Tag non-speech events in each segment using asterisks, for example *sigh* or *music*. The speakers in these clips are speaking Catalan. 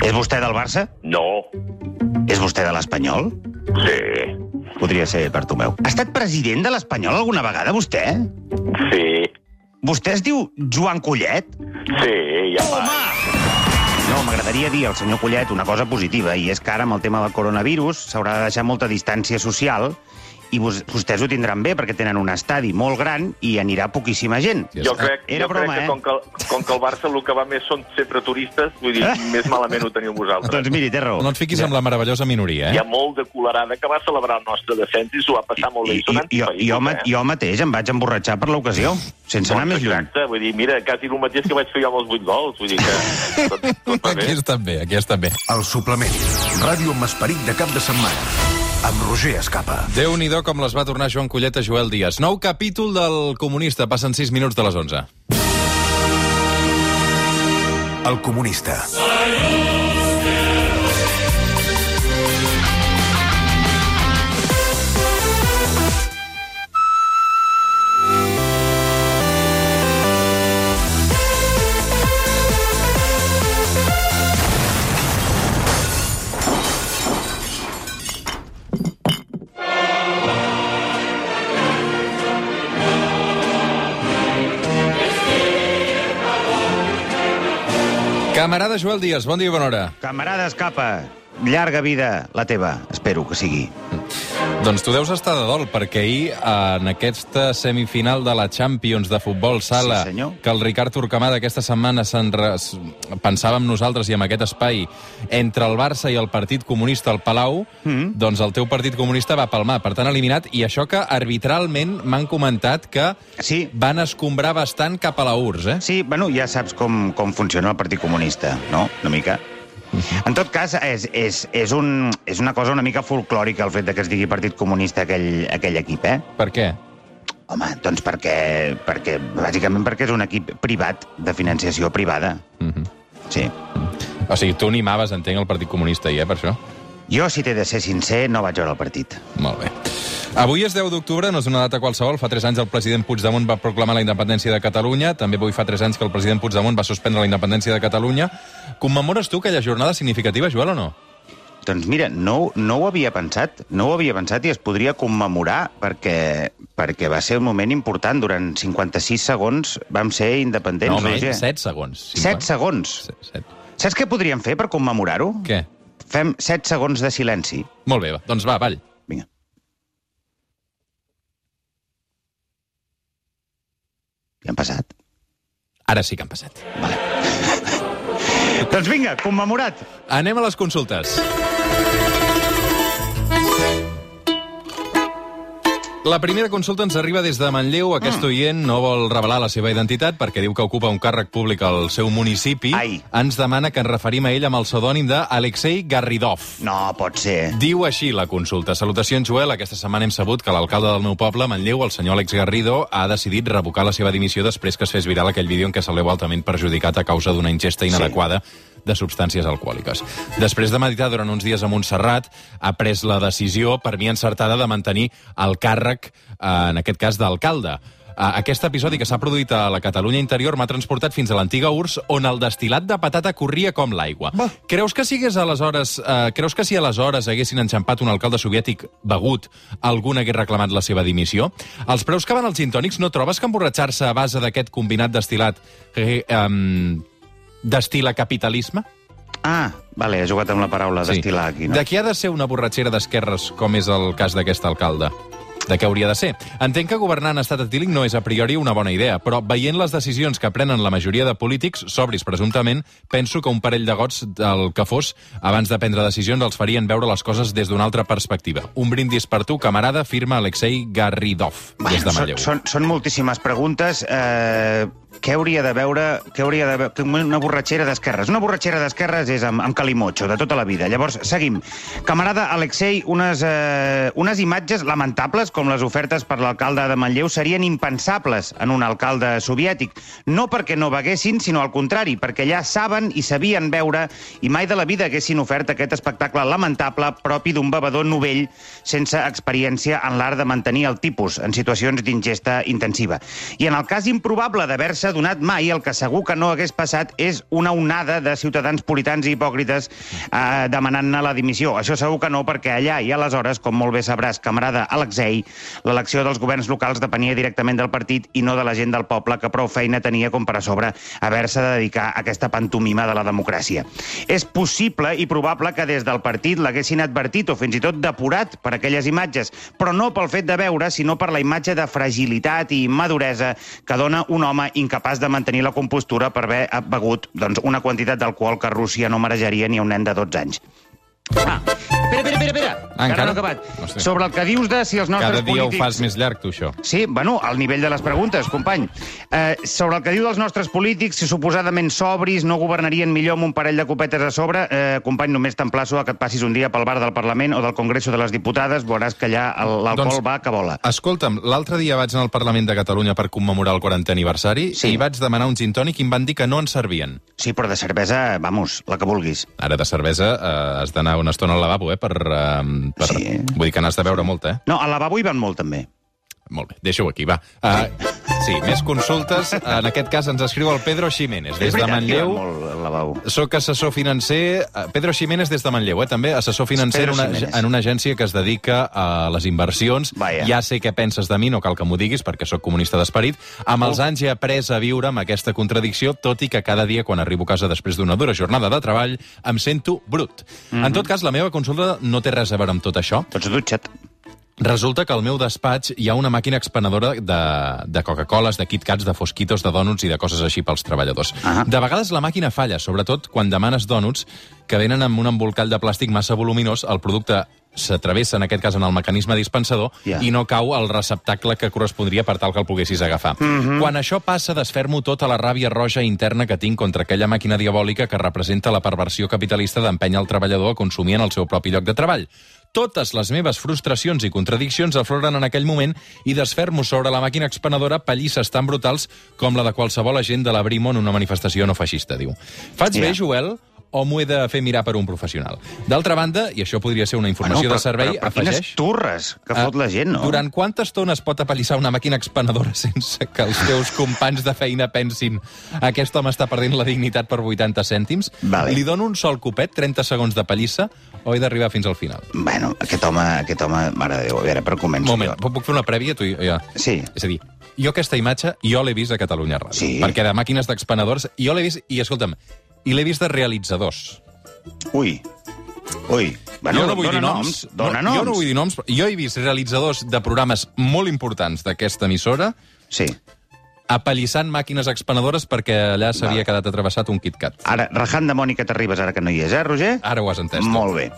És vostè del Barça? No. És vostè de l'Espanyol? Sí. Podria ser Bartomeu. Ha estat president de l'Espanyol alguna vegada, vostè? Sí. Vostè es diu Joan Collet? Sí, ja va. No, m'agradaria dir al senyor Collet una cosa positiva, i és que ara amb el tema del coronavirus s'haurà de deixar molta distància social i vos, vostès ho tindran bé perquè tenen un estadi molt gran i anirà poquíssima gent. Jo crec, Era jo broma, crec que eh? com que, com que el Barça el que va més són sempre turistes, vull dir, *laughs* més malament ho teniu vosaltres. Doncs miri, té raó. No et fiquis amb la meravellosa minoria, Hi eh? ha molt de colerada que va celebrar el nostre descens i s'ho va passar molt bé. I, I i, jo, jo, ma- jo mateix em vaig emborratxar per l'ocasió, sense anar més lluny. Exacte, vull dir, mira, quasi el mateix que vaig fer jo amb els 8 gols, vull dir que tot, tot Aquí està bé, aquí està bé. El suplement. Ràdio amb esperit de cap de setmana. Amb Roger Escapa. déu nhi com les va tornar Joan Collet a Joel Díaz. Nou capítol del Comunista. Passen 6 minuts de les 11. El comunista. Camarada Joel Díaz, bon dia i bona hora. Camarada Escapa, llarga vida la teva, espero que sigui. Doncs tu deus estar de dol, perquè ahir, en aquesta semifinal de la Champions de futbol sala, Sí, senyor. que el Ricard Turcamà d'aquesta setmana res... pensàvem nosaltres i amb aquest espai entre el Barça i el Partit Comunista al Palau, mm. doncs el teu Partit Comunista va palmar, per tant eliminat, i això que arbitralment m'han comentat que Sí. van escombrar bastant cap a la URSS, eh? Sí, bueno, ja saps com, com funciona el Partit Comunista, no? Una mica. En tot cas, és, és, és, un, és una cosa una mica folclòrica el fet de que es digui Partit Comunista aquell, aquell equip, eh? Per què? Home, doncs perquè, perquè, bàsicament perquè és un equip privat, de financiació privada. Mm -hmm. Sí. O sigui, tu animaves, entenc, el Partit Comunista ahir, eh, per això? Jo, si t'he de ser sincer, no vaig veure el partit. Molt bé. Avui és 10 d'octubre, no és una data qualsevol. Fa 3 anys el president Puigdemont va proclamar la independència de Catalunya. També avui fa 3 anys que el president Puigdemont va suspendre la independència de Catalunya. Commemores tu aquella jornada significativa, Joel, o no? Doncs mira, no, no ho havia pensat, no ho havia pensat i es podria commemorar perquè, perquè va ser un moment important. Durant 56 segons vam ser independents, no, menys, Roger. 7 segons. 7 segons. 7. Saps què podríem fer per commemorar-ho? Què? Fem 7 segons de silenci. Molt bé, va. doncs va, avall. Vinga. Ja han passat. Ara sí que han passat. Doncs vinga, commemorat. Anem a les consultes. La primera consulta ens arriba des de Manlleu. Aquest oient no vol revelar la seva identitat perquè diu que ocupa un càrrec públic al seu municipi. Ai. Ens demana que ens referim a ell amb el pseudònim d'Alexei Garridov. No, pot ser. Diu així la consulta. Salutacions, Joel. Aquesta setmana hem sabut que l'alcalde del meu poble, Manlleu, el senyor Alex Garrido, ha decidit revocar la seva dimissió després que es fes viral aquell vídeo en què se l'heu altament perjudicat a causa d'una ingesta inadequada de substàncies alcohòliques. Després de meditar durant uns dies a Montserrat, ha pres la decisió, per mi encertada, de mantenir el càrrec, eh, en aquest cas, d'alcalde. Eh, Aquest episodi que s'ha produït a la Catalunya interior m'ha transportat fins a l'antiga URSS, on el destil·lat de patata corria com l'aigua. Creus que si hagués aleshores, eh, creus que si aleshores haguessin enxampat un alcalde soviètic begut, algun hagués reclamat la seva dimissió? Els preus que van als gintònics no trobes que emborratxar-se a base d'aquest combinat destil·lat eh, eh, destila capitalisme? Ah, vale, he jugat amb la paraula destil·lar aquí, no? De qui ha de ser una borratxera d'esquerres, com és el cas d'aquest alcalde? De què hauria de ser? Entenc que governar en estat etílic no és a priori una bona idea, però veient les decisions que prenen la majoria de polítics, sobris presumptament, penso que un parell de gots del que fos, abans de prendre decisions, els farien veure les coses des d'una altra perspectiva. Un brindis per tu, camarada, firma Alexei Garridov, des de són, Manlleu. són, són moltíssimes preguntes. Eh, què hauria de veure... Què hauria de veure una borratxera d'esquerres? Una borratxera d'esquerres és amb, amb calimocho, de tota la vida. Llavors, seguim. Camarada Alexei, unes, eh, unes imatges lamentables, com les ofertes per l'alcalde de Manlleu, serien impensables en un alcalde soviètic. No perquè no beguessin, sinó al contrari, perquè ja saben i sabien veure i mai de la vida haguessin ofert aquest espectacle lamentable propi d'un bevedor novell sense experiència en l'art de mantenir el tipus en situacions d'ingesta intensiva. I en el cas improbable d'haver-se haver-se donat mai, el que segur que no hagués passat és una onada de ciutadans puritans i hipòcrites eh, demanant-ne la dimissió. Això segur que no, perquè allà i aleshores, com molt bé sabràs, camarada Alexei, l'elecció dels governs locals depenia directament del partit i no de la gent del poble, que prou feina tenia com per a sobre haver-se de dedicar a aquesta pantomima de la democràcia. És possible i probable que des del partit l'haguessin advertit o fins i tot depurat per aquelles imatges, però no pel fet de veure, sinó per la imatge de fragilitat i immaduresa que dona un home incapaç de mantenir la compostura per haver begut doncs, una quantitat d'alcohol que Rússia no marejaria ni un nen de 12 anys. Ah, espera, espera, espera, espera. Ah, encara? no he acabat. Hosti. Sobre el que dius de si els nostres Cada dia polítics... ho fas més llarg, tu, això. Sí, bueno, al nivell de les preguntes, company. Eh, sobre el que diu dels nostres polítics, si suposadament sobris no governarien millor amb un parell de copetes a sobre, eh, company, només t'emplaço a que et passis un dia pel bar del Parlament o del Congreso de les Diputades, veuràs que allà l'alcohol Doncs- va que vola. Escolta'm, l'altre dia vaig anar al Parlament de Catalunya per commemorar el 40è aniversari Sí. i vaig demanar un gin tònic i em van dir que no en servien. Sí, però de cervesa, vamos, la que vulguis. Ara de cervesa eh, has d'anar una estona al lavabo, eh? Per, eh, per... Sí. Vull dir que n'has de beure molta, eh? No, al lavabo hi van molt, també. Molt bé, deixa-ho aquí, va. Uh, sí, més consultes. En aquest cas ens escriu el Pedro Ximénez, des de Manlleu. molt. Soc assessor financer... eh, Pedro Ximénez des de Manlleu, eh, també, assessor financer en una, en una agència que es dedica a les inversions. Vaja. Ja sé què penses de mi, no cal que m'ho diguis, perquè sóc comunista d'esperit. Amb els anys he après a viure amb aquesta contradicció, tot i que cada dia, quan arribo a casa després d'una dura jornada de treball, em sento brut. Mhm. En tot cas, la meva consulta no té res a veure amb tot això. Tots dutxat. Resulta que al meu despatx hi ha una màquina expenedora de, de Coca-Coles, de KitKats, de Fosquitos, de dònuts i de coses així pels treballadors. Ah. De vegades la màquina falla, sobretot quan demanes dònuts que venen amb un embolcall de plàstic massa voluminós, el producte s'atravessa, en aquest cas, en el mecanisme dispensador Ja. i no cau al receptacle que correspondria per tal que el poguessis agafar. Mhm. Quan això passa, desfermo tota la ràbia roja interna que tinc contra aquella màquina diabòlica que representa la perversió capitalista d'empènyer el treballador a consumir en el seu propi lloc de treball. Totes les meves frustracions i contradiccions afloren en aquell moment i desfermo sobre la màquina expenedora pallisses tan brutals com la de qualsevol agent de la Brimo en una manifestació no feixista, diu. Faig Ja. bé, Joel, o m'ho he de fer mirar per un professional? D'altra banda, i això podria ser una informació però, de servei, però, però quines afegeix... turres que fot la gent, no? Durant quanta estona es pot apallissar una màquina expenedora sense que els teus *laughs* companys de feina pensin aquest home està perdent la dignitat per 80 cèntims? Vale. Li dono un sol copet, 30 segons de pallissa, o he d'arribar fins al final? Bueno, aquest home, aquest home, mare de Déu, a veure, per començar. Un moment, puc puc fer una prèvia? Tu, i- ja. Sí. És a dir, jo aquesta imatge, jo l'he vist a Catalunya Ràdio. Sí. Perquè de màquines d'expenedors, jo l'he vist, i escolta'm, i l'he vist de realitzadors. Ui. Ui. Bueno, jo no vull dir noms. Dona no, noms. Jo no vull dir noms. però Jo he vist realitzadors de programes molt importants d'aquesta emissora Sí. Apallissant màquines expenedores perquè allà s'havia quedat atravessat un KitKat. Ara, rajant de Mònica Terribas, ara que no hi és, eh, Roger? Ara ho has entès. Molt bé.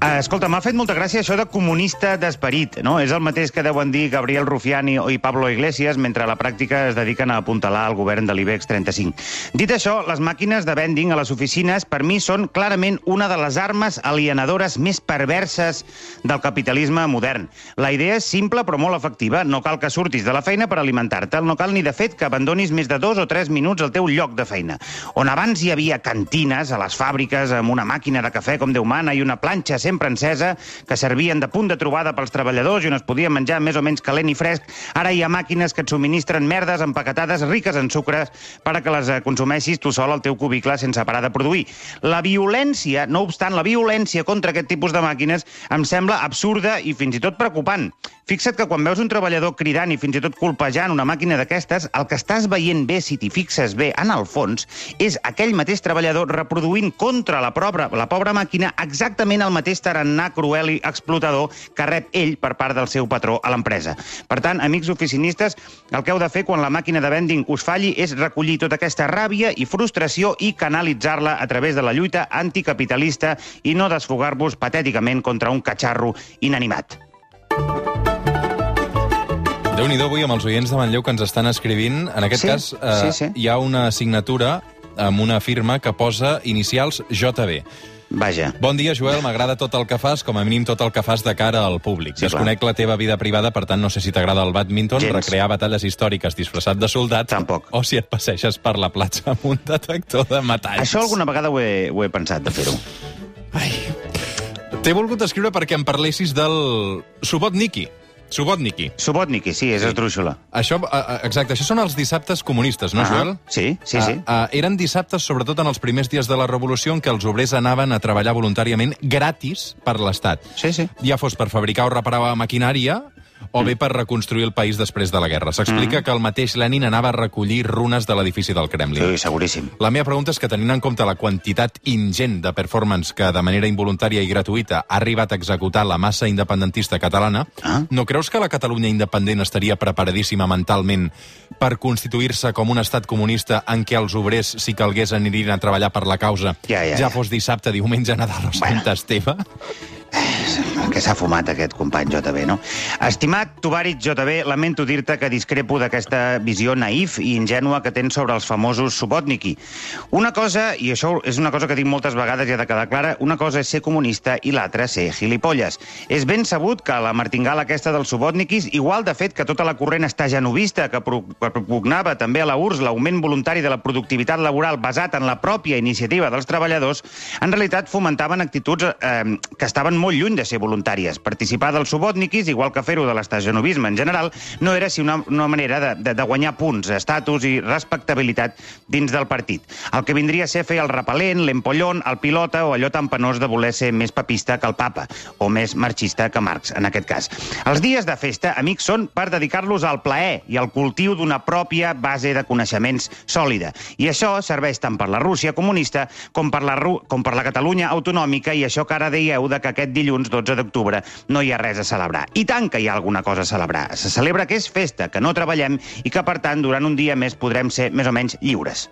Uh, escolta, m'ha fet molta gràcia això de comunista d'esperit, no? És el mateix que deuen dir Gabriel Rufiani i Pablo Iglesias mentre a la pràctica es dediquen a apuntalar el govern de l'IBEX 35. Dit això, les màquines de vending a les oficines per mi són clarament una de les armes alienadores més perverses del capitalisme modern. La idea és simple però molt efectiva. No cal que surtis de la feina per alimentar-te. No cal ni, de fet, que abandonis més de dos o tres minuts al teu lloc de feina. On abans hi havia cantines a les fàbriques amb una màquina de cafè com Déu mana i una planxa sempre encesa que servien de punt de trobada pels treballadors i on es podia menjar més o menys calent i fresc, ara hi ha màquines que et subministren merdes empaquetades riques en sucres per a que les eh, consumeixis tu sol al teu cubicle sense parar de produir. La violència, no obstant, la violència contra aquest tipus de màquines em sembla absurda i fins i tot preocupant. Fixa't que quan veus un treballador cridant i fins i tot colpejant una màquina d'aquestes, el que estàs veient bé, si t'hi fixes bé, en el fons, és aquell mateix treballador reproduint contra la pobra, la pobra màquina exactament el mateix tarannà cruel i explotador que rep ell per part del seu patró a l'empresa. Per tant, amics oficinistes, el que heu de fer quan la màquina de vending us falli és recollir tota aquesta ràbia i frustració i canalitzar-la a través de la lluita anticapitalista i no desfogar-vos patèticament contra un catxarro inanimat. Déu nhi avui amb els oients de Manlleu que ens estan escrivint. En aquest Sí, cas, eh, sí, sí. hi ha una signatura amb una firma que posa inicials JB. Vaja. Bon dia, Joel. M'agrada tot el que fas, com a mínim tot el que fas de cara al públic. Sí, Desconec la teva vida privada, per tant, no sé si t'agrada el badminton, Gens. recrear batalles històriques disfressat de soldat, Tampoc. o si et passeixes per la platja amb un detector de metalls. Això alguna vegada ho he, ho he pensat, de fer-ho. Ai. T'he volgut escriure perquè em parlessis del Subotniki. Subotniki. Subotniki, sí, és esdrúixola. Això, eh, eh, exacte, això són els dissabtes comunistes, no, Ah, Joel? sí, sí, sí. Uh, eren dissabtes, sobretot en els primers dies de la Revolució, en què els obrers anaven a treballar voluntàriament gratis per l'Estat. Sí, sí. Ja fos per fabricar o reparar maquinària o bé per reconstruir el país després de la guerra. S'explica que el mateix Lenin anava a recollir runes de l'edifici del Kremlin. Sí, seguríssim. La meva pregunta és que, tenint en compte la quantitat ingent de performance que de manera involuntària i gratuïta ha arribat a executar la massa independentista catalana, Ah. no creus que la Catalunya independent estaria preparadíssima mentalment per constituir-se com un estat comunista en què els obrers, si calgués, anirien a treballar per la causa, Ja, ja, ja ja. fos dissabte, diumenge, Nadal o Sant Bueno. Esteve? Que s'ha fumat aquest company JB, no? Estimat Tovarit JB, lamento dir-te que discrepo d'aquesta visió naïf i ingènua que tens sobre els famosos Subotniki. Una cosa, i això és una cosa que dic moltes vegades i ha de quedar clara, una cosa és ser comunista i l'altra ser gilipolles. És ben sabut que la martingala aquesta dels Subotnikis, igual de fet que tota la corrent està genovista que propugnava també a la URSS l'augment voluntari de la productivitat laboral basat en la pròpia iniciativa dels treballadors, en realitat fomentaven actituds eh, que estaven molt lluny de ser voluntàries. Participar dels subòtniquis, igual que fer-ho de l'estagenovisme en general, no era si una, una manera de, de, de guanyar punts, estatus i respectabilitat dins del partit. El que vindria a ser fer el repel·lent, l'empollón, el pilota o allò tan penós de voler ser més papista que el papa, o més marxista que Marx, en aquest cas. Els dies de festa, amics, són per dedicar-los al plaer i al cultiu d'una pròpia base de coneixements sòlida. I això serveix tant per la Rússia comunista com per la, Ru com per la Catalunya autonòmica i això que ara deieu de que aquest dilluns 12 d'octubre no hi ha res a celebrar. I tant que hi ha alguna cosa a celebrar. Se celebra que és festa, que no treballem i que, per tant, durant un dia més podrem ser més o menys lliures.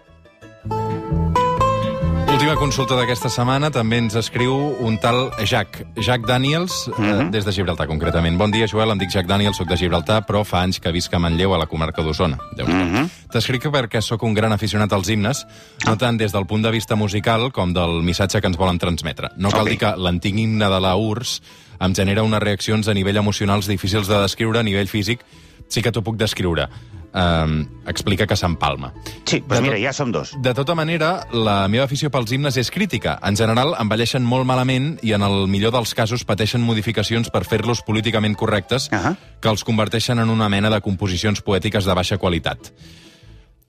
Última consulta d'aquesta setmana també ens escriu un tal Jack. Jack Daniels, mm -hmm. eh, des de Gibraltar, concretament. Bon dia, Joel, em dic Jack Daniels, sóc de Gibraltar, però fa anys que visc a Manlleu, a la comarca d'Osona. Mm -hmm. T'escric perquè sóc un gran aficionat als himnes, no tant des del punt de vista musical com del missatge que ens volen transmetre. No cal Ok. dir que l'antic himne de la URSS em genera unes reaccions a nivell emocionals difícils de descriure, a nivell físic sí que t'ho puc descriure. Um, explica que s'empalma. Sí, doncs De mira, ja som dos. de tota manera, la meva afició pels himnes és crítica. En general, envelleixen molt malament i, en el millor dels casos, pateixen modificacions per fer-los políticament correctes Ahà. que els converteixen en una mena de composicions poètiques de baixa qualitat.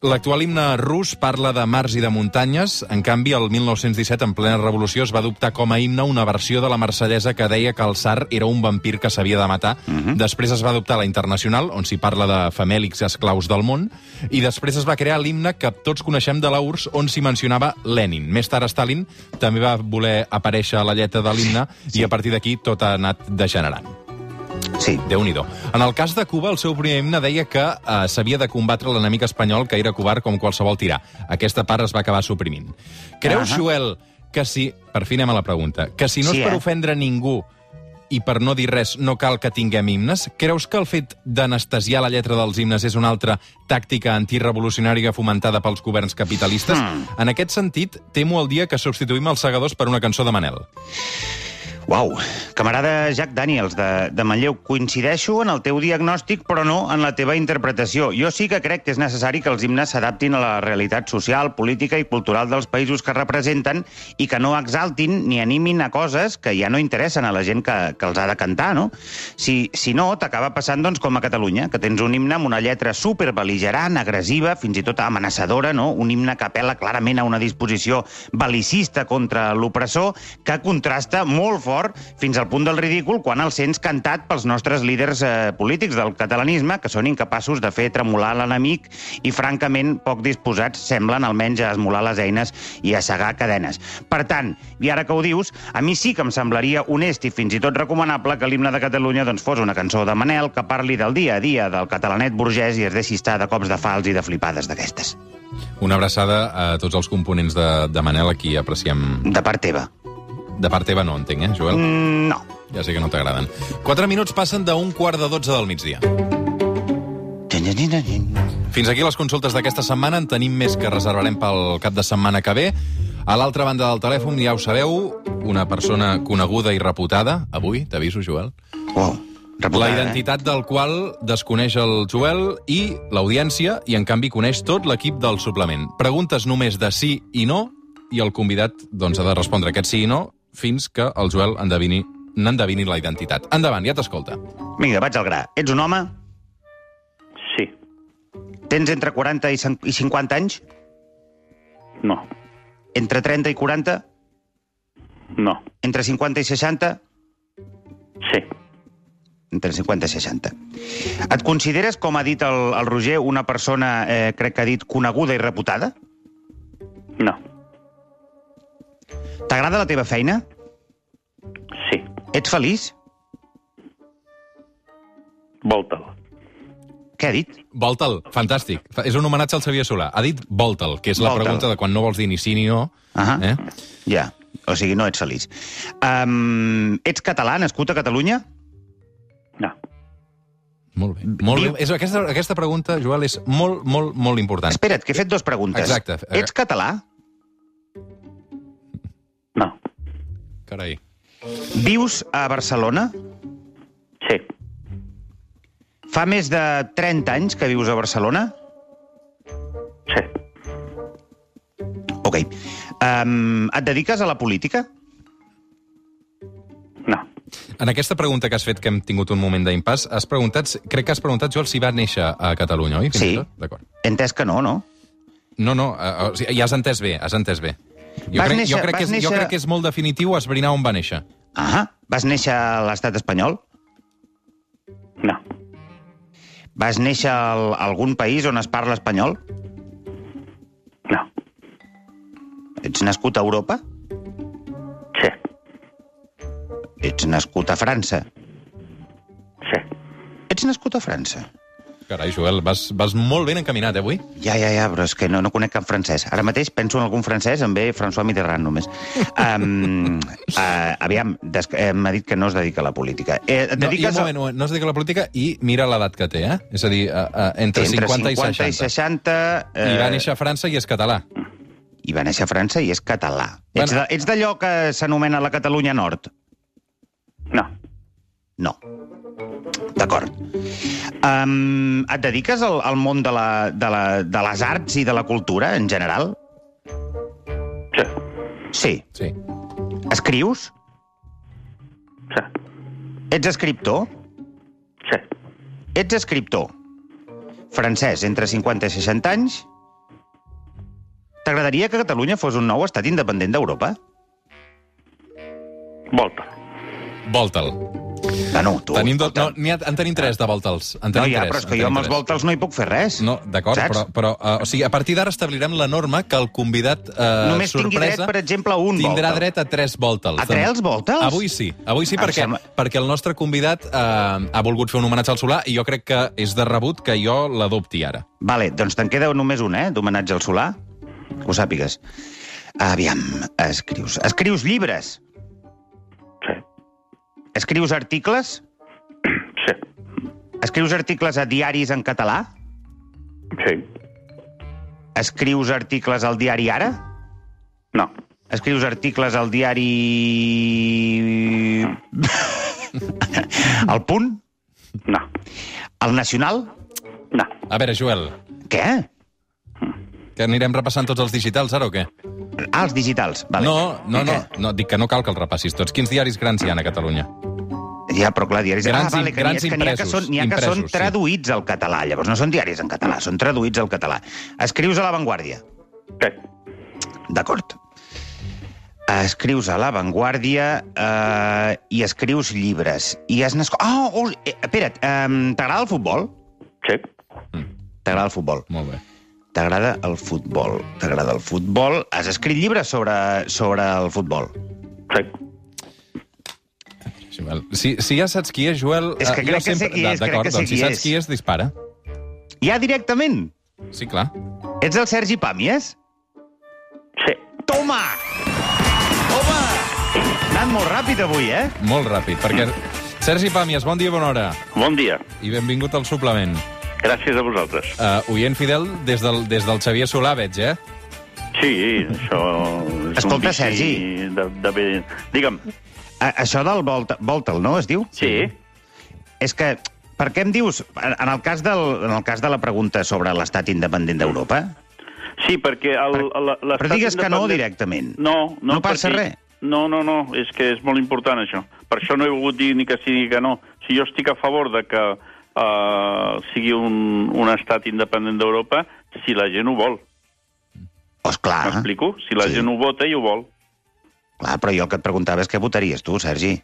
L'actual himne rus parla de mars i de muntanyes. En canvi, el 1917, en plena revolució, es va adoptar com a himne una versió de la marsellesa que deia que el zar era un vampir que s'havia de matar. Després es va adoptar la internacional, on s'hi parla de famèlics esclaus del món, i després es va crear l'himne que tots coneixem de la URSS, on s'hi mencionava Lenin. Més tard, Stalin també va voler aparèixer a la lletra de l'himne, i a partir d'aquí tot ha anat degenerant Sí. déu nhi En el cas de Cuba, el seu primer himne deia que eh, s'havia de combatre l'enemic espanyol, que era covard com qualsevol tirà. Aquesta part es va acabar suprimint. Creus, Ahà. Joel, que si... Per fi anem a la pregunta. Que si no Sí, és per eh? ofendre ningú i per no dir res no cal que tinguem himnes, creus que el fet d'anestesiar la lletra dels himnes és una altra tàctica antirevolucionària fomentada pels governs capitalistes? Hmm. En aquest sentit, temo el dia que substituïm els segadors per una cançó de Manel. Uau, camarada Jack Daniels de, de Manlleu, coincideixo en el teu diagnòstic, però no en la teva interpretació. Jo sí que crec que és necessari que els himnes s'adaptin a la realitat social, política i cultural dels països que representen i que no exaltin ni animin a coses que ja no interessen a la gent que, que els ha de cantar, no? Si, si no, t'acaba passant doncs, com a Catalunya, que tens un himne amb una lletra superbeligerant, agressiva, fins i tot amenaçadora, no? Un himne que apela clarament a una disposició belicista contra l'opressor, que contrasta molt fort fins al punt del ridícul quan el sents cantat pels nostres líders eh, polítics del catalanisme, que són incapaços de fer tremolar l'enemic i, francament, poc disposats semblen almenys a esmolar les eines i a segar cadenes. Per tant, i ara que ho dius, a mi sí que em semblaria honest i fins i tot recomanable que l'himne de Catalunya doncs, fos una cançó de Manel que parli del dia a dia del catalanet burgès i es deixi estar de cops de fals i de flipades d'aquestes. Una abraçada a tots els components de, de Manel, a qui apreciem De part teva. De part teva no entenc, eh, Joel? Mm, no. Ja sé que no t'agraden. Quatre minuts passen d'un quart de dotze del migdia. Fins aquí les consultes d'aquesta setmana. En tenim més que reservarem pel cap de setmana que ve. A l'altra banda del telèfon, ja ho sabeu, una persona coneguda i reputada. Avui, t'aviso, Joel. Wow. La Reputada, eh? identitat del qual desconeix el Joel i l'audiència, i en canvi coneix tot l'equip del suplement. Preguntes només de sí i no, i el convidat doncs, ha de respondre aquest sí i no fins que el Joel endevini, n'endevini la identitat. Endavant, ja t'escolta. Vinga, vaig al gra. Ets un home? Sí. Tens entre 40 i cin- i 50 anys? No. Entre 30 i 40? No. Entre 50 i 60? Sí. Entre 50 i 60. Et consideres, com ha dit el, el Roger, una persona, eh, crec que ha dit, coneguda i reputada? No. T'agrada la teva feina? Sí. Ets feliç? Volta'l. Què ha dit? Volta'l, fantàstic. Fa- És un homenatge al Xavier Solà. Ha dit volta'l, que és la pregunta de quan no vols dir ni sí ni no. Ahà. Eh? Ja. O sigui, no ets feliç. Um, ets català, nascut a Catalunya? No. Molt bé. Molt Diu- bé. És, aquesta, aquesta pregunta, Joel, és molt, molt, molt important. Espera't, que he fet dues preguntes. Exacte. Ets català? Carai. Vius a Barcelona? Sí. Fa més de 30 anys que vius a Barcelona? Sí. Ok. Um, et dediques a la política? No. En aquesta pregunta que has fet, que hem tingut un moment d'impàs, has preguntat, crec que has preguntat, Joel, si va néixer a Catalunya, oi? Fins Sí. D'acord. He entès que no, no? No, no, uh, o sigui, ja has entès bé, has entès bé. Jo, Vas crec, néixer- jo, crec que és, jo néixer- crec que és molt definitiu esbrinar on va néixer. Ah, vas néixer a l'estat espanyol? No. Vas néixer a algun país on es parla espanyol? No. Ets nascut a Europa? Sí. Ets nascut a França? Sí. Ets nascut a França? Carai, Joel, vas, vas molt ben encaminat, eh, avui? Ja, ja, ja, però és que no, no conec cap francès. Ara mateix penso en algun francès, em ve François Mitterrand només. Um, uh, *laughs* aviam, des, eh, m'ha dit que no es dedica a la política. Eh, No, i un dediques moment, un moment, no es dedica a la política i mira l'edat que té, eh? És a dir, uh, uh, entre, entre 50, i 60. i 60 eh, I va néixer a França i és català. I va néixer a França i és català. Bueno. Ets, de, ets d'allò que s'anomena la Catalunya Nord? No. No. D'acord. Um, et dediques al, al món de, la, de, la, de les arts i de la cultura, en general? Sí. Sí. Sí. Escrius? Sí. Ets escriptor? Sí. Ets escriptor. Francès, entre 50 i 60 anys. T'agradaria que Catalunya fos un nou estat independent d'Europa? Volta'l. Volta'l. Bueno, tu... Tenim dos, no, ha, en tenim tres de voltals. En no, tenim ja, tres, però és que jo amb els voltals no hi puc fer res. No, d'acord, però, però uh, o sigui, a partir d'ara establirem la norma que el convidat uh, Només sorpresa dret, per exemple, a un tindrà voltal. dret a tres voltals. A tres voltals? Avui sí, avui sí Em perquè, sembla- perquè el nostre convidat uh, ha volgut fer un homenatge al Solà i jo crec que és de rebut que jo l'adopti ara. Vale, doncs te'n queda només un, eh, d'homenatge al Solà. Que ho sàpigues. Aviam, escrius. Escrius llibres? Escrius articles? Sí. Escrius articles a diaris en català? Sí. Escrius articles al diari Ara? No. Escrius articles al diari... El Punt? No. El Nacional? No. A veure, Joel, Què? que anirem repassant tots els digitals ara o què? Ah, els digitals. Vale. No, no, no, no, dic que no cal que els repassis tots. Quins diaris grans hi ha a Catalunya? Ja, però clar, diaris... Grans ah, vale, que grans és que n'hi ha que impresos, són, n'hi ha que són impresos, sí. traduïts al català, llavors no són diaris en català, són traduïts al català. Escrius a La Vanguardia. Sí. D'acord. Escrius a La Vanguardia eh, i escrius llibres. I has nascut... Ah, oh, eh, espera't, eh, t'agrada el futbol? Sí. T'agrada el futbol. Molt bé. T'agrada el futbol. T'agrada el futbol. Has escrit llibres sobre, sobre el futbol. Sí. Joel. Si, si ja saps qui és, Joel... És que eh, crec jo que sé qui és, crec D'acord, que sé doncs si qui saps és. qui és, dispara. Ja directament? Sí, clar. Ets el Sergi Pàmies? Sí. Toma! Home! Anant molt ràpid avui, eh? Molt ràpid, perquè... Sergi Pàmies, bon dia, bona hora. Bon dia. I benvingut al suplement. Gràcies a vosaltres. Uh, oient fidel des del, des del Xavier Solà, veig, eh? Sí, això... És Escolta, un Sergi. De, de bé... Digue'm. A, això del Volta, Voltal, no, es diu? Sí. És que, per què em dius, en el cas, del, en el cas de la pregunta sobre l'estat independent d'Europa, Sí, perquè el, l'estat però digues que no independent- directament. No, no, No passa perquè... res. no, no, no, és que és molt important això. Per això no he volgut dir ni que sí ni que no. Si jo estic a favor de que uh, sigui un, un estat independent d'Europa, si la gent ho vol. Pues clar, M'explico? Si la Sí. gent ho vota i ho vol. clar, però jo el que et preguntava és què votaries tu, Sergi.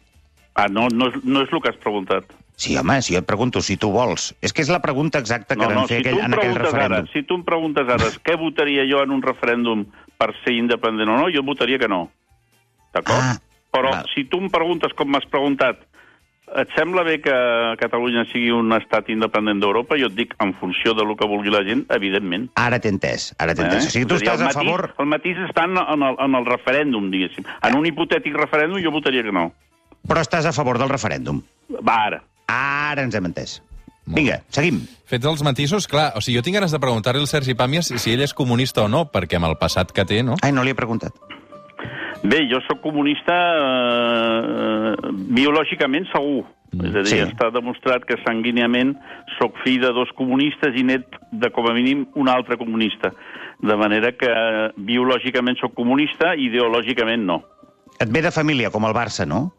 Ah, no, no, és, no és el que has preguntat. Sí, home, si jo et pregunto si tu vols. És que és la pregunta exacta que vam fer si aquell, en aquell referèndum. Ara, si tu em preguntes ara què votaria jo en un referèndum per ser independent o no, jo votaria que no. D'acord? Ah, Però val. si tu em preguntes com m'has preguntat et sembla bé que Catalunya sigui un estat independent d'Europa? Jo et dic, en funció de lo que vulgui la gent, evidentment. Ara t'he entès, ara t'he entès. O sigui, tu dir, estàs el a matís, favor... El matís està en, en, el, en el referèndum, diguéssim. En un hipotètic referèndum jo votaria que no. Però estàs a favor del referèndum. Va, ara. Ara ens hem entès. Vinga, seguim. Fets els matisos, clar, o sigui, jo tinc ganes de preguntar-li al Sergi Pàmies si ell és comunista o no, perquè amb el passat que té, no? Ai, no li he preguntat. Bé, jo sóc comunista eh, biològicament segur. És a dir, Sí. està demostrat que sanguíniament sóc fill de dos comunistes i net de, com a mínim, un altre comunista. De manera que biològicament sóc comunista, ideològicament no. Et ve de família, com el Barça, no?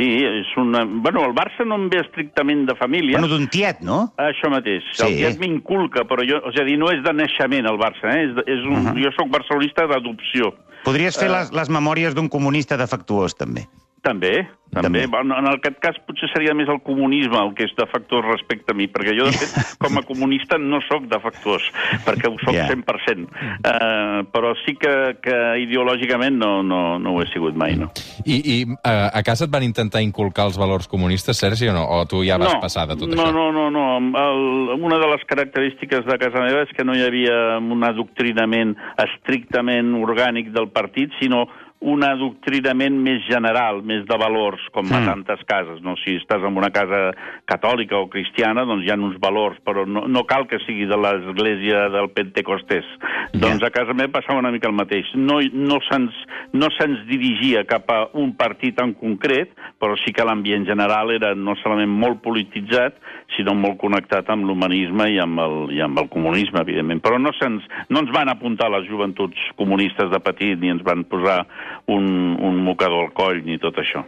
Sí, és una... Bueno, el Barça no em ve estrictament de família. Bueno, d'un tiet, no? Això mateix. Sí. El tiet m'inculca, però jo... És a dir, no és de naixement, el Barça, eh? És, és un, uh -huh. Jo sóc barcelonista d'adopció. Podries fer Eh. les, les memòries d'un comunista defectuós, també. També, També. també. En aquest cas potser seria més el comunisme el que és defectuós respecte a mi, perquè jo, de fet, *laughs* com a comunista no sóc defectuós, perquè ho sóc Ja. 100%. Uh, però sí que, que ideològicament no, no, no ho he sigut mai, no. I, i uh, a casa et van intentar inculcar els valors comunistes, Sergi, o no? O tu ja vas no, passar de tot no, això? No, no, no. El, una de les característiques de casa meva és que no hi havia un adoctrinament estrictament orgànic del partit, sinó un adoctrinament més general, més de valors, com a Mm. tantes cases. No? Si estàs en una casa catòlica o cristiana, doncs hi ha uns valors, però no, no cal que sigui de l'església del Pentecostés. Ja. Doncs a casa meva passava una mica el mateix. No, no se'ns no se'ns dirigia cap a un partit en concret, però sí que l'ambient general era no solament molt polititzat, sinó molt connectat amb l'humanisme i, amb el, i amb el comunisme, evidentment. Però no, no ens van apuntar les joventuts comunistes de petit, ni ens van posar un, un mocador al coll, ni tot això.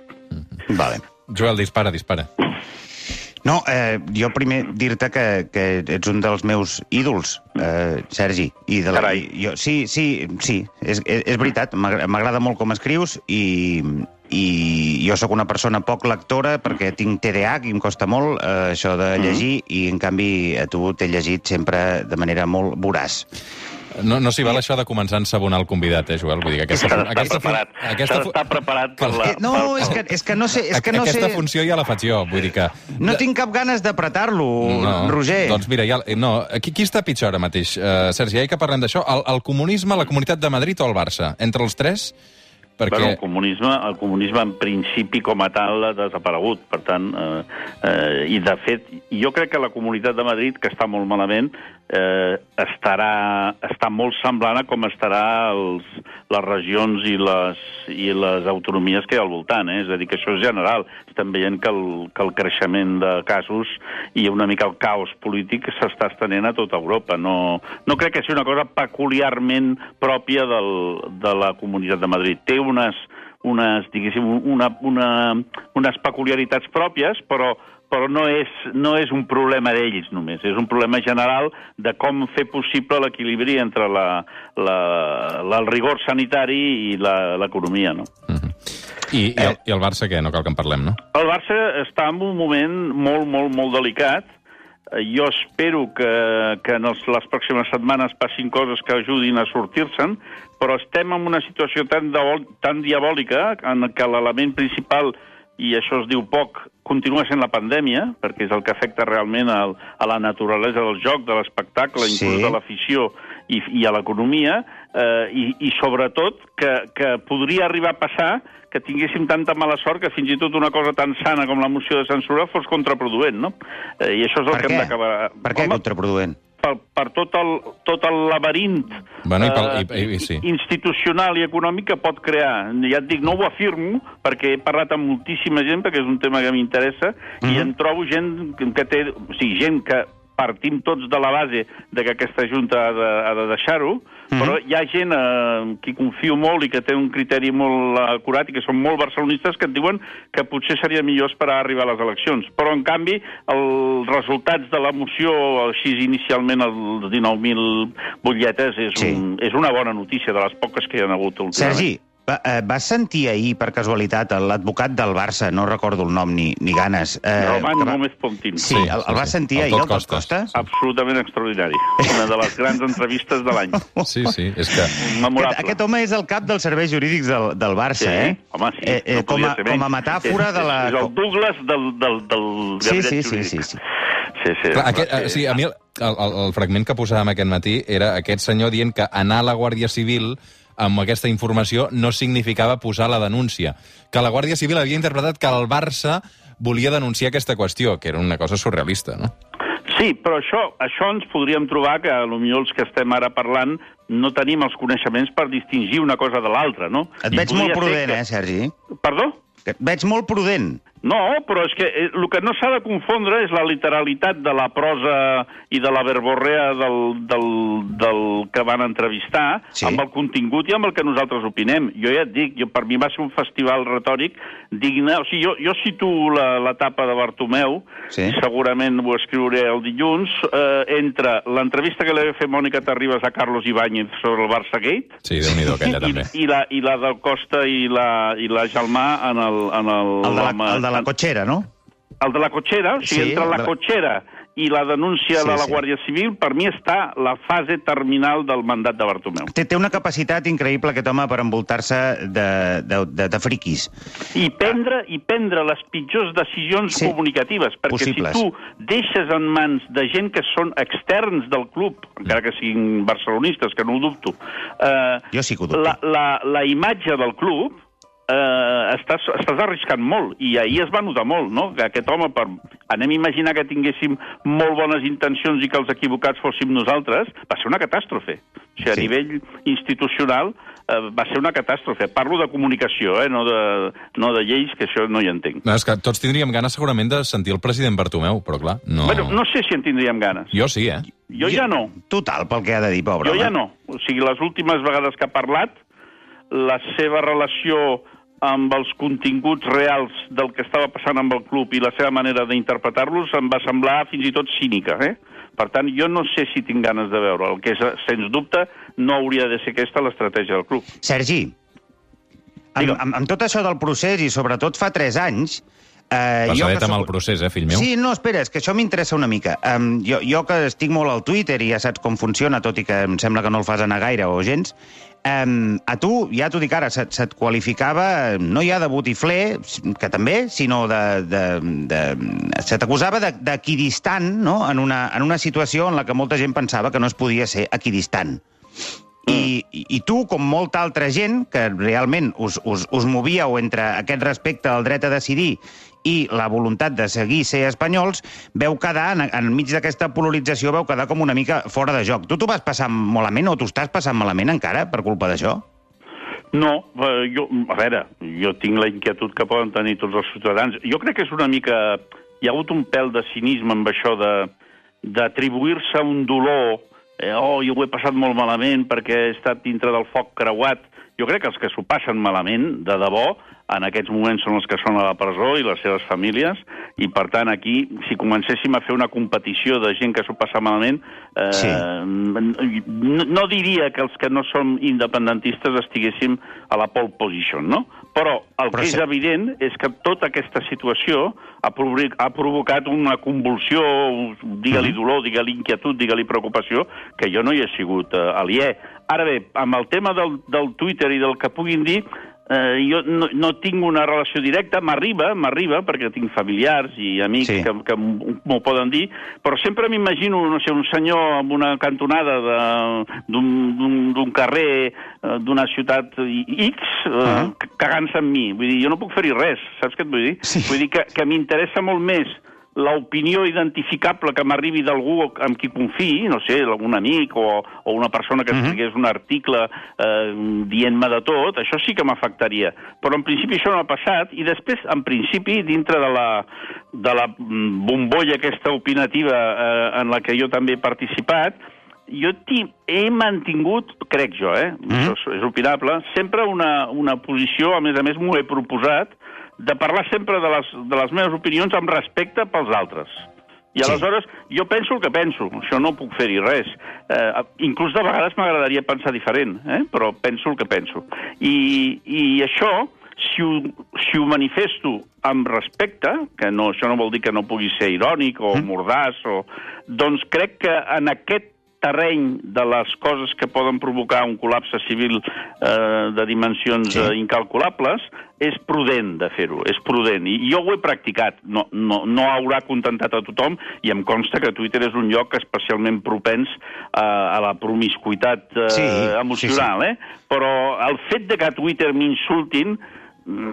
Vale. Joel, dispara, dispara. No, eh, jo primer dir-te que, que ets un dels meus ídols, eh, Sergi. I de la, Carai. jo, sí, sí, sí, és, és, és veritat, m'agra- m'agrada molt com escrius i, i jo sóc una persona poc lectora perquè tinc TDAH i em costa molt eh, això de llegir i en canvi a tu t'he llegit sempre de manera molt voraç. No, no s'hi val això de començar a ensabonar el convidat, eh, Joel? Vull dir aquesta, aquesta, fun- preparat. aquesta, d'estar preparat per la... Eh, no, és que, és que no sé... És que no aquesta sé... funció ja la faig jo, vull dir que... No tinc cap ganes d'apretar-lo, Roger. Doncs mira, ja, no, qui, qui està pitjor ara mateix? Uh, Sergi, ja que parlem d'això, el, el comunisme, la Comunitat de Madrid o el Barça? Entre els tres? Perquè... Bueno, el comunisme, el comunisme en principi com a tal ha desaparegut, per tant, eh, eh, i de fet, jo crec que la Comunitat de Madrid, que està molt malament, eh, estarà, està molt semblant a com estarà els, les regions i les, i les autonomies que hi ha al voltant, eh? és a dir, que això és general. Estem veient que el, que el creixement de casos i una mica el caos polític s'està estenent a tota Europa. No, no crec que sigui una cosa peculiarment pròpia del, de la Comunitat de Madrid. Té unes, unes diguéssim, una, una, unes peculiaritats pròpies, però però no és, no és un problema d'ells només, és un problema general de com fer possible l'equilibri entre la, la, la, el rigor sanitari i la- l'economia, no? I, i, el, I el Barça què? No cal que en parlem, no? El Barça està en un moment molt, molt, molt delicat. Eh, Jo espero que, que en els, les pròximes setmanes passin coses que ajudin a sortir-se'n, però estem en una situació tan, diabol, tan diabòlica en què l'element principal, i això es diu poc, continua sent la pandèmia, perquè és el que afecta realment al, a la naturalesa del joc, de l'espectacle, Sí. inclús de l'afició i, i a l'economia, eh, i, i sobretot que, que podria arribar a passar que tinguéssim tanta mala sort que fins i tot una cosa tan sana com la moció de censura fos contraproduent, no? Eh, I això és el Per que què? hem d'acabar... Per què Home, contraproduent? Per, per tot el, tot el laberint Bueno, i pel- eh, i- i- sí. institucional i econòmic que pot crear. Ja et dic, no ho afirmo, perquè he parlat amb moltíssima gent, perquè és un tema que m'interessa, Mhm. i en trobo gent que té... O sigui, gent que partim tots de la base de que aquesta Junta ha de, ha de deixar-ho, Mhm. però hi ha gent eh, qui confio molt i que té un criteri molt acurat i que són molt barcelonistes que et diuen que potser seria millor esperar a arribar a les eleccions. Però, en canvi, els resultats de la moció, així inicialment els 19.000 butlletes, és, Sí. un, és una bona notícia de les poques que hi ha hagut últimament. Sergi, va, eh, vas sentir ahir, per casualitat, l'advocat del Barça, no recordo el nom ni, ni ganes... Eh, Roman que va- Gómez Pontín. Sí, Sí, el, sí, el vas sí. sentir El ahir, Tot el Tot Costes. Costes? Absolutament extraordinari. Una de les grans entrevistes de l'any. *laughs* Sí, sí, és que... Memorable. Aquest, aquest home és el cap dels serveis jurídics del, del Barça, Sí, eh? home, sí. Eh, eh, no com, a, com a metàfora és, de la... És el Douglas del, del, del Sí, sí, sí, sí, sí. Sí, sí. Clar, aquest, eh, sí, a mi el, el, el fragment que posàvem aquest matí era aquest senyor dient que anar a la Guàrdia Civil amb aquesta informació no significava posar la denúncia. Que la Guàrdia Civil havia interpretat que el Barça volia denunciar aquesta qüestió, que era una cosa surrealista, no? Sí, però això, això ens podríem trobar que potser els que estem ara parlant no tenim els coneixements per distingir una cosa de l'altra, no? Et veig molt prudent, que... eh, Sergi? Perdó? Et veig molt prudent. No, però és que eh, el que no s'ha de confondre és la literalitat de la prosa i de la verborrea del, del, del que van entrevistar Sí. amb el contingut i amb el que nosaltres opinem. Jo ja et dic, jo, per mi va ser un festival retòric digne... O sigui, jo, jo situo la- l'etapa de Bartomeu, Sí. segurament ho escriuré el dilluns, eh, entre l'entrevista que li va fer Mònica Terribas a Carlos Ibáñez sobre el Barça Gate Sí, déu-n'hi-do, aquella *laughs* també. i, i, la, i la del Costa i la, i la Gelmà en el... En el, El de la, el de la cotxera, no? el de la cotxera, o sigui, Sí, entre la de- cotxera i la denúncia Sí, de la sí. Guàrdia Civil, per mi està la fase terminal del mandat de Bartomeu. Té, té una capacitat increïble, aquest home, per envoltar-se de, de, de, de friquis. I prendre, i prendre les pitjors decisions Sí. comunicatives, perquè Possibles. si tu deixes en mans de gent que són externs del club, encara que siguin barcelonistes, que no ho dubto, eh, Jo sí que ho dubto. la, la, la imatge del club eh, estàs, estàs arriscant molt, i ahir es va notar molt, no?, que aquest home, per... anem a imaginar que tinguéssim molt bones intencions i que els equivocats fóssim nosaltres, va ser una catàstrofe. O sigui, a Sí. nivell institucional eh, va ser una catàstrofe. Parlo de comunicació, eh, no, de, no de lleis, que això no hi entenc. No, és que tots tindríem ganes segurament de sentir el president Bartomeu, però clar, no... Bueno, no sé si en tindríem ganes. Jo sí, eh? Jo ja no. Total, pel que ha de dir, pobre Jo home. ja no. O sigui, les últimes vegades que ha parlat, la seva relació amb els continguts reals del que estava passant amb el club i la seva manera d'interpretar-los em va semblar fins i tot cínica, eh? Per tant, jo no sé si tinc ganes de veure. El que, és, sens dubte, no hauria de ser aquesta l'estratègia del club. Sergi, amb, amb, amb tot això del procés, i sobretot fa 3 anys... Eh, Pesadet que amb el procés, eh, fill meu? Sí, no, espera, és que això m'interessa una mica. Um, jo, jo que estic molt al Twitter i ja saps com funciona, tot i que em sembla que no el fas anar gaire o gens, um, a tu, ja t'ho dic ara, se't, se't qualificava no ja de botifler, que també, sinó de... de, de se t'acusava de- d'equidistant, no?, en una, en una situació en la que molta gent pensava que no es podia ser equidistant. I, I tu, com molta altra gent, que realment us, us, us movíeu entre aquest respecte al dret a decidir i la voluntat de seguir ser espanyols, veu quedar, en, enmig d'aquesta polarització, veu quedar com una mica fora de joc. Tu t'ho vas passar malament o t'ho estàs passant malament encara per culpa d'això? No, eh, jo, a veure, jo tinc la inquietud que poden tenir tots els ciutadans. Jo crec que és una mica... Hi ha hagut un pèl de cinisme amb això de d'atribuir-se un dolor eh, oh, jo ho he passat molt malament perquè he estat dintre del foc creuat. Jo crec que els que s'ho passen malament, de debò, en aquests moments són els que són a la presó i les seves famílies, i per tant aquí, si comencéssim a fer una competició de gent que s'ho passa malament, eh, Sí. no, no diria que els que no som independentistes estiguéssim a la pole position, no? Però el Però que és sí. evident és que tota aquesta situació ha, provi- ha provocat una convulsió, digue-li dolor, digue-li inquietud, digue-li preocupació, que jo no hi he sigut eh, aliè. Ara bé, amb el tema del, del Twitter i del que puguin dir, eh, jo no, no tinc una relació directa, m'arriba, m'arriba, perquè tinc familiars i amics Sí. que, que m'ho poden dir, però sempre m'imagino, no sé, un senyor amb una cantonada de- d'un carrer eh, d'una ciutat X eh, Ah. cagant-se amb mi. Vull dir, jo no puc fer-hi res, saps què et vull dir? Sí. Vull dir que, que m'interessa molt més l'opinió identificable que m'arribi d'algú amb qui confiï, no sé, un amic o, o una persona que escrigués un article eh, dient-me de tot, això sí que m'afectaria. Però en principi això no ha passat i després, en principi, dintre de la, de la mm, bombolla aquesta opinativa eh, en la que jo també he participat, jo he mantingut, crec jo, eh, mm. això és- és opinable, sempre una, una posició, a més a més m'ho he proposat, de parlar sempre de les, de les meves opinions amb respecte pels altres. I Sí. aleshores, jo penso el que penso, això no puc fer-hi res. Eh, inclús de vegades m'agradaria pensar diferent, eh? però penso el que penso. I, i això, si ho, si ho manifesto amb respecte, que no, això no vol dir que no pugui ser irònic o mm. mordàs, o, doncs crec que en aquest terreny de les coses que poden provocar un col·lapse civil eh, de dimensions Sí. eh, incalculables, és prudent de fer-ho, és prudent. I jo ho he practicat, no, no, no haurà contentat a tothom, i em consta que Twitter és un lloc especialment propens a, a la promiscuitat eh, Sí, emocional, eh? Però el fet de que a Twitter m'insultin, mm,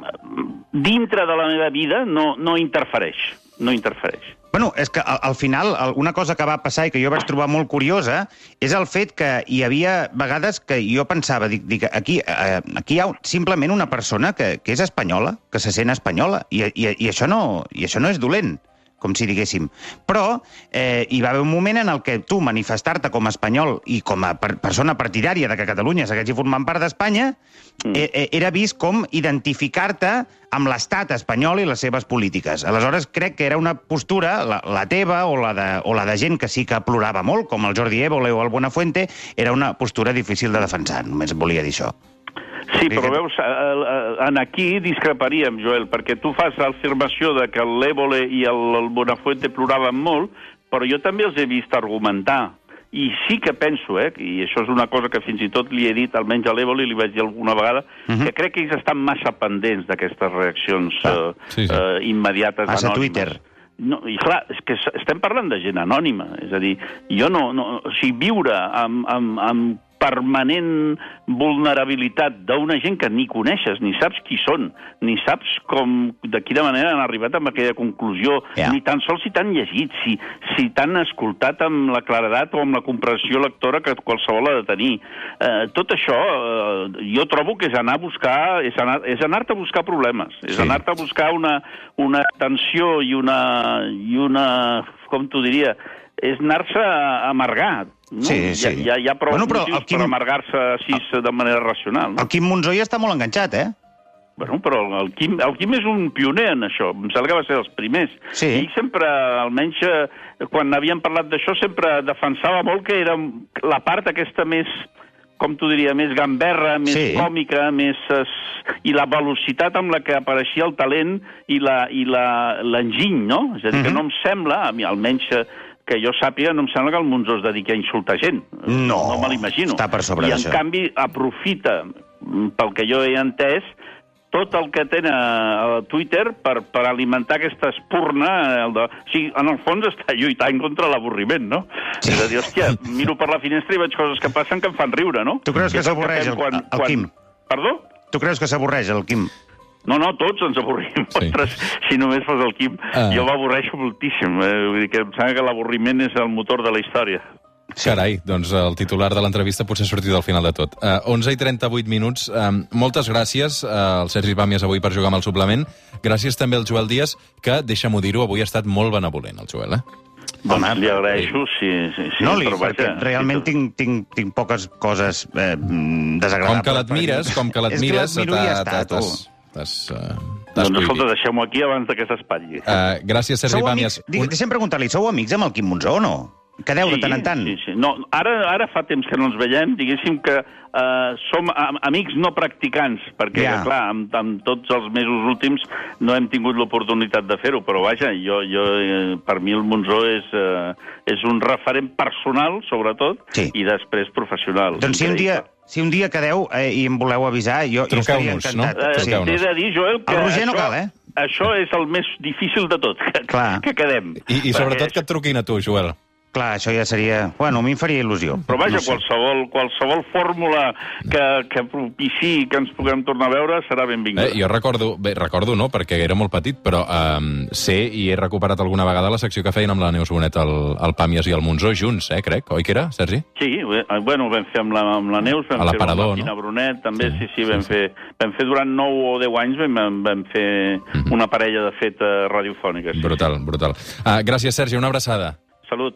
dintre de la meva vida, no, no interfereix, no interfereix. Bueno, és que al, al final una cosa que va passar i que jo vaig trobar molt curiosa és el fet que hi havia vegades que jo pensava, dic, dic aquí, eh, aquí hi ha simplement una persona que, que és espanyola, que se sent espanyola, i, i, i, això, no, i això no és dolent com si diguéssim. Però eh, hi va haver un moment en el que tu manifestar-te com a espanyol i com a per persona partidària de que Catalunya segueixi formant part d'Espanya mm. eh, eh, era vist com identificar-te amb l'estat espanyol i les seves polítiques. Aleshores, crec que era una postura, la, la teva o la, de, o la de gent que sí que plorava molt, com el Jordi Évole o el Buenafuente, era una postura difícil de defensar. Només volia dir això. Sí, però veus, eh, eh, en aquí discreparíem, Joel, perquè tu fas l'afirmació de que l'Évole i el, Bonafuente ploraven molt, però jo també els he vist argumentar. I sí que penso, eh, i això és una cosa que fins i tot li he dit, almenys a l'Évole, li vaig dir alguna vegada, uh -huh. que crec que ells estan massa pendents d'aquestes reaccions Ah, eh, sí, sí. eh, immediates, Massa anònimes. Twitter. No, I clar, és que estem parlant de gent anònima. És a dir, jo no... no o sigui, viure amb, amb, amb permanent vulnerabilitat d'una gent que ni coneixes, ni saps qui són, ni saps com, de quina manera han arribat a aquella conclusió, Ja. ni tan sols si t'han llegit, si, si t'han escoltat amb la claredat o amb la comprensió lectora que qualsevol ha de tenir. Eh, tot això, eh, jo trobo que és anar a buscar, és anar- és anar-te a buscar problemes, és Sí. anar-te a buscar una, una tensió i una, i una, com t'ho diria, és anar-se a amargar. No? Sí, sí. Hi, ha, hi ha prou Bueno, però motius el Quim- per amargar-se així de manera racional. No? El Quim Monzó ja està molt enganxat, eh? Bueno, però el Quim, el Quim és un pioner en això. Em sembla que va ser dels primers. Sí. I sempre, almenys eh, quan havíem parlat d'això, sempre defensava molt que era la part aquesta més com t'ho diria, més gamberra, més Sí. còmica, més... Es... i la velocitat amb la que apareixia el talent i la- i la- l'enginy, no? És a dir, que Mhm. no em sembla, a mi almenys eh, que jo sàpiga, no em sembla que el Monzó es dediqui a insultar gent. No, no me l'imagino. està per sobre I, en canvi, aprofita, mm, pel que jo he entès, tot el que té a Twitter per, per alimentar aquesta espurna. El de... O sigui, en el fons està lluitant contra l'avorriment, no? Sí. És a dir, hòstia, miro per la finestra i veig coses que passen que em fan riure, no? Tu creus que I és el s'avorreix fem el- el Quim? Perdó? Tu creus que s'avorreix, el Quim? No, no, tots ens avorrim. Sí. Ostres, si només fos el Quim, Ah. jo m'avorreixo moltíssim. Eh? Vull dir que em sembla que l'avorriment és el motor de la història. Carai, doncs el titular de l'entrevista potser ha sortit al final de tot. Uh, 11 i 38 minuts. Uh, moltes gràcies uh, al Sergi Pàmies avui per jugar amb el suplement. Gràcies també al Joel Díaz, que, deixa-m'ho dir-ho, avui ha estat molt benevolent, el Joel, eh? Doncs Home, li agraeixo, sí, sí, sí. no, li, però perquè vaja, realment tinc, tinc, tinc poques coses eh, desagradables. Com que l'admires, com que És l'admires, l'admiro i ja està, tu. T'has uh, Doncs escolta, prohibit. deixeu-m'ho aquí abans de que s'espatlli. Uh, gràcies, Sergi amics, digue, deixa'm preguntar-li, sou amics amb el Quim Monzó o no? Quedeu de tant en tant? Sí, sí. No, ara, ara fa temps que no ens veiem, diguéssim que eh, som am amics no practicants, perquè, Ja. clar, amb, amb tots els mesos últims no hem tingut l'oportunitat de fer-ho, però vaja, jo, jo, eh, per mi el Monzó és, eh, és un referent personal, sobretot, Sí. i després professional. Doncs si un dia. Si un dia quedeu eh, i em voleu avisar, jo, jo estaria no? encantat. Eh, Sí. T'he de dir, Joel, que El Roger no això, cal, eh? això és el més difícil de tot, que, Clar. que quedem. I, I sobretot Perquè que et truquin a tu, Joel. Clar, això ja seria... Bueno, a mi em faria il·lusió. Però vaja, No sé. qualsevol, qualsevol fórmula que, que propiciï que ens puguem tornar a veure serà benvinguda. Eh, jo recordo, bé, recordo no, perquè era molt petit, però um, sé i he recuperat alguna vegada la secció que feien amb la Neus Bonet, el, el Pàmies i el Monzó, junts, eh, crec, oi que era, Sergi? Sí, eh, bueno, vam fer amb la, amb la Neus, vam A fer amb la Fina no? Brunet, també, Sí, sí, sí, vam, sí, sí. Fer, vam fer durant 9 o 10 anys, vam, vam fer una parella de fet eh, radiofònica. Sí. Brutal, brutal. Uh, gràcies, Sergi, una abraçada.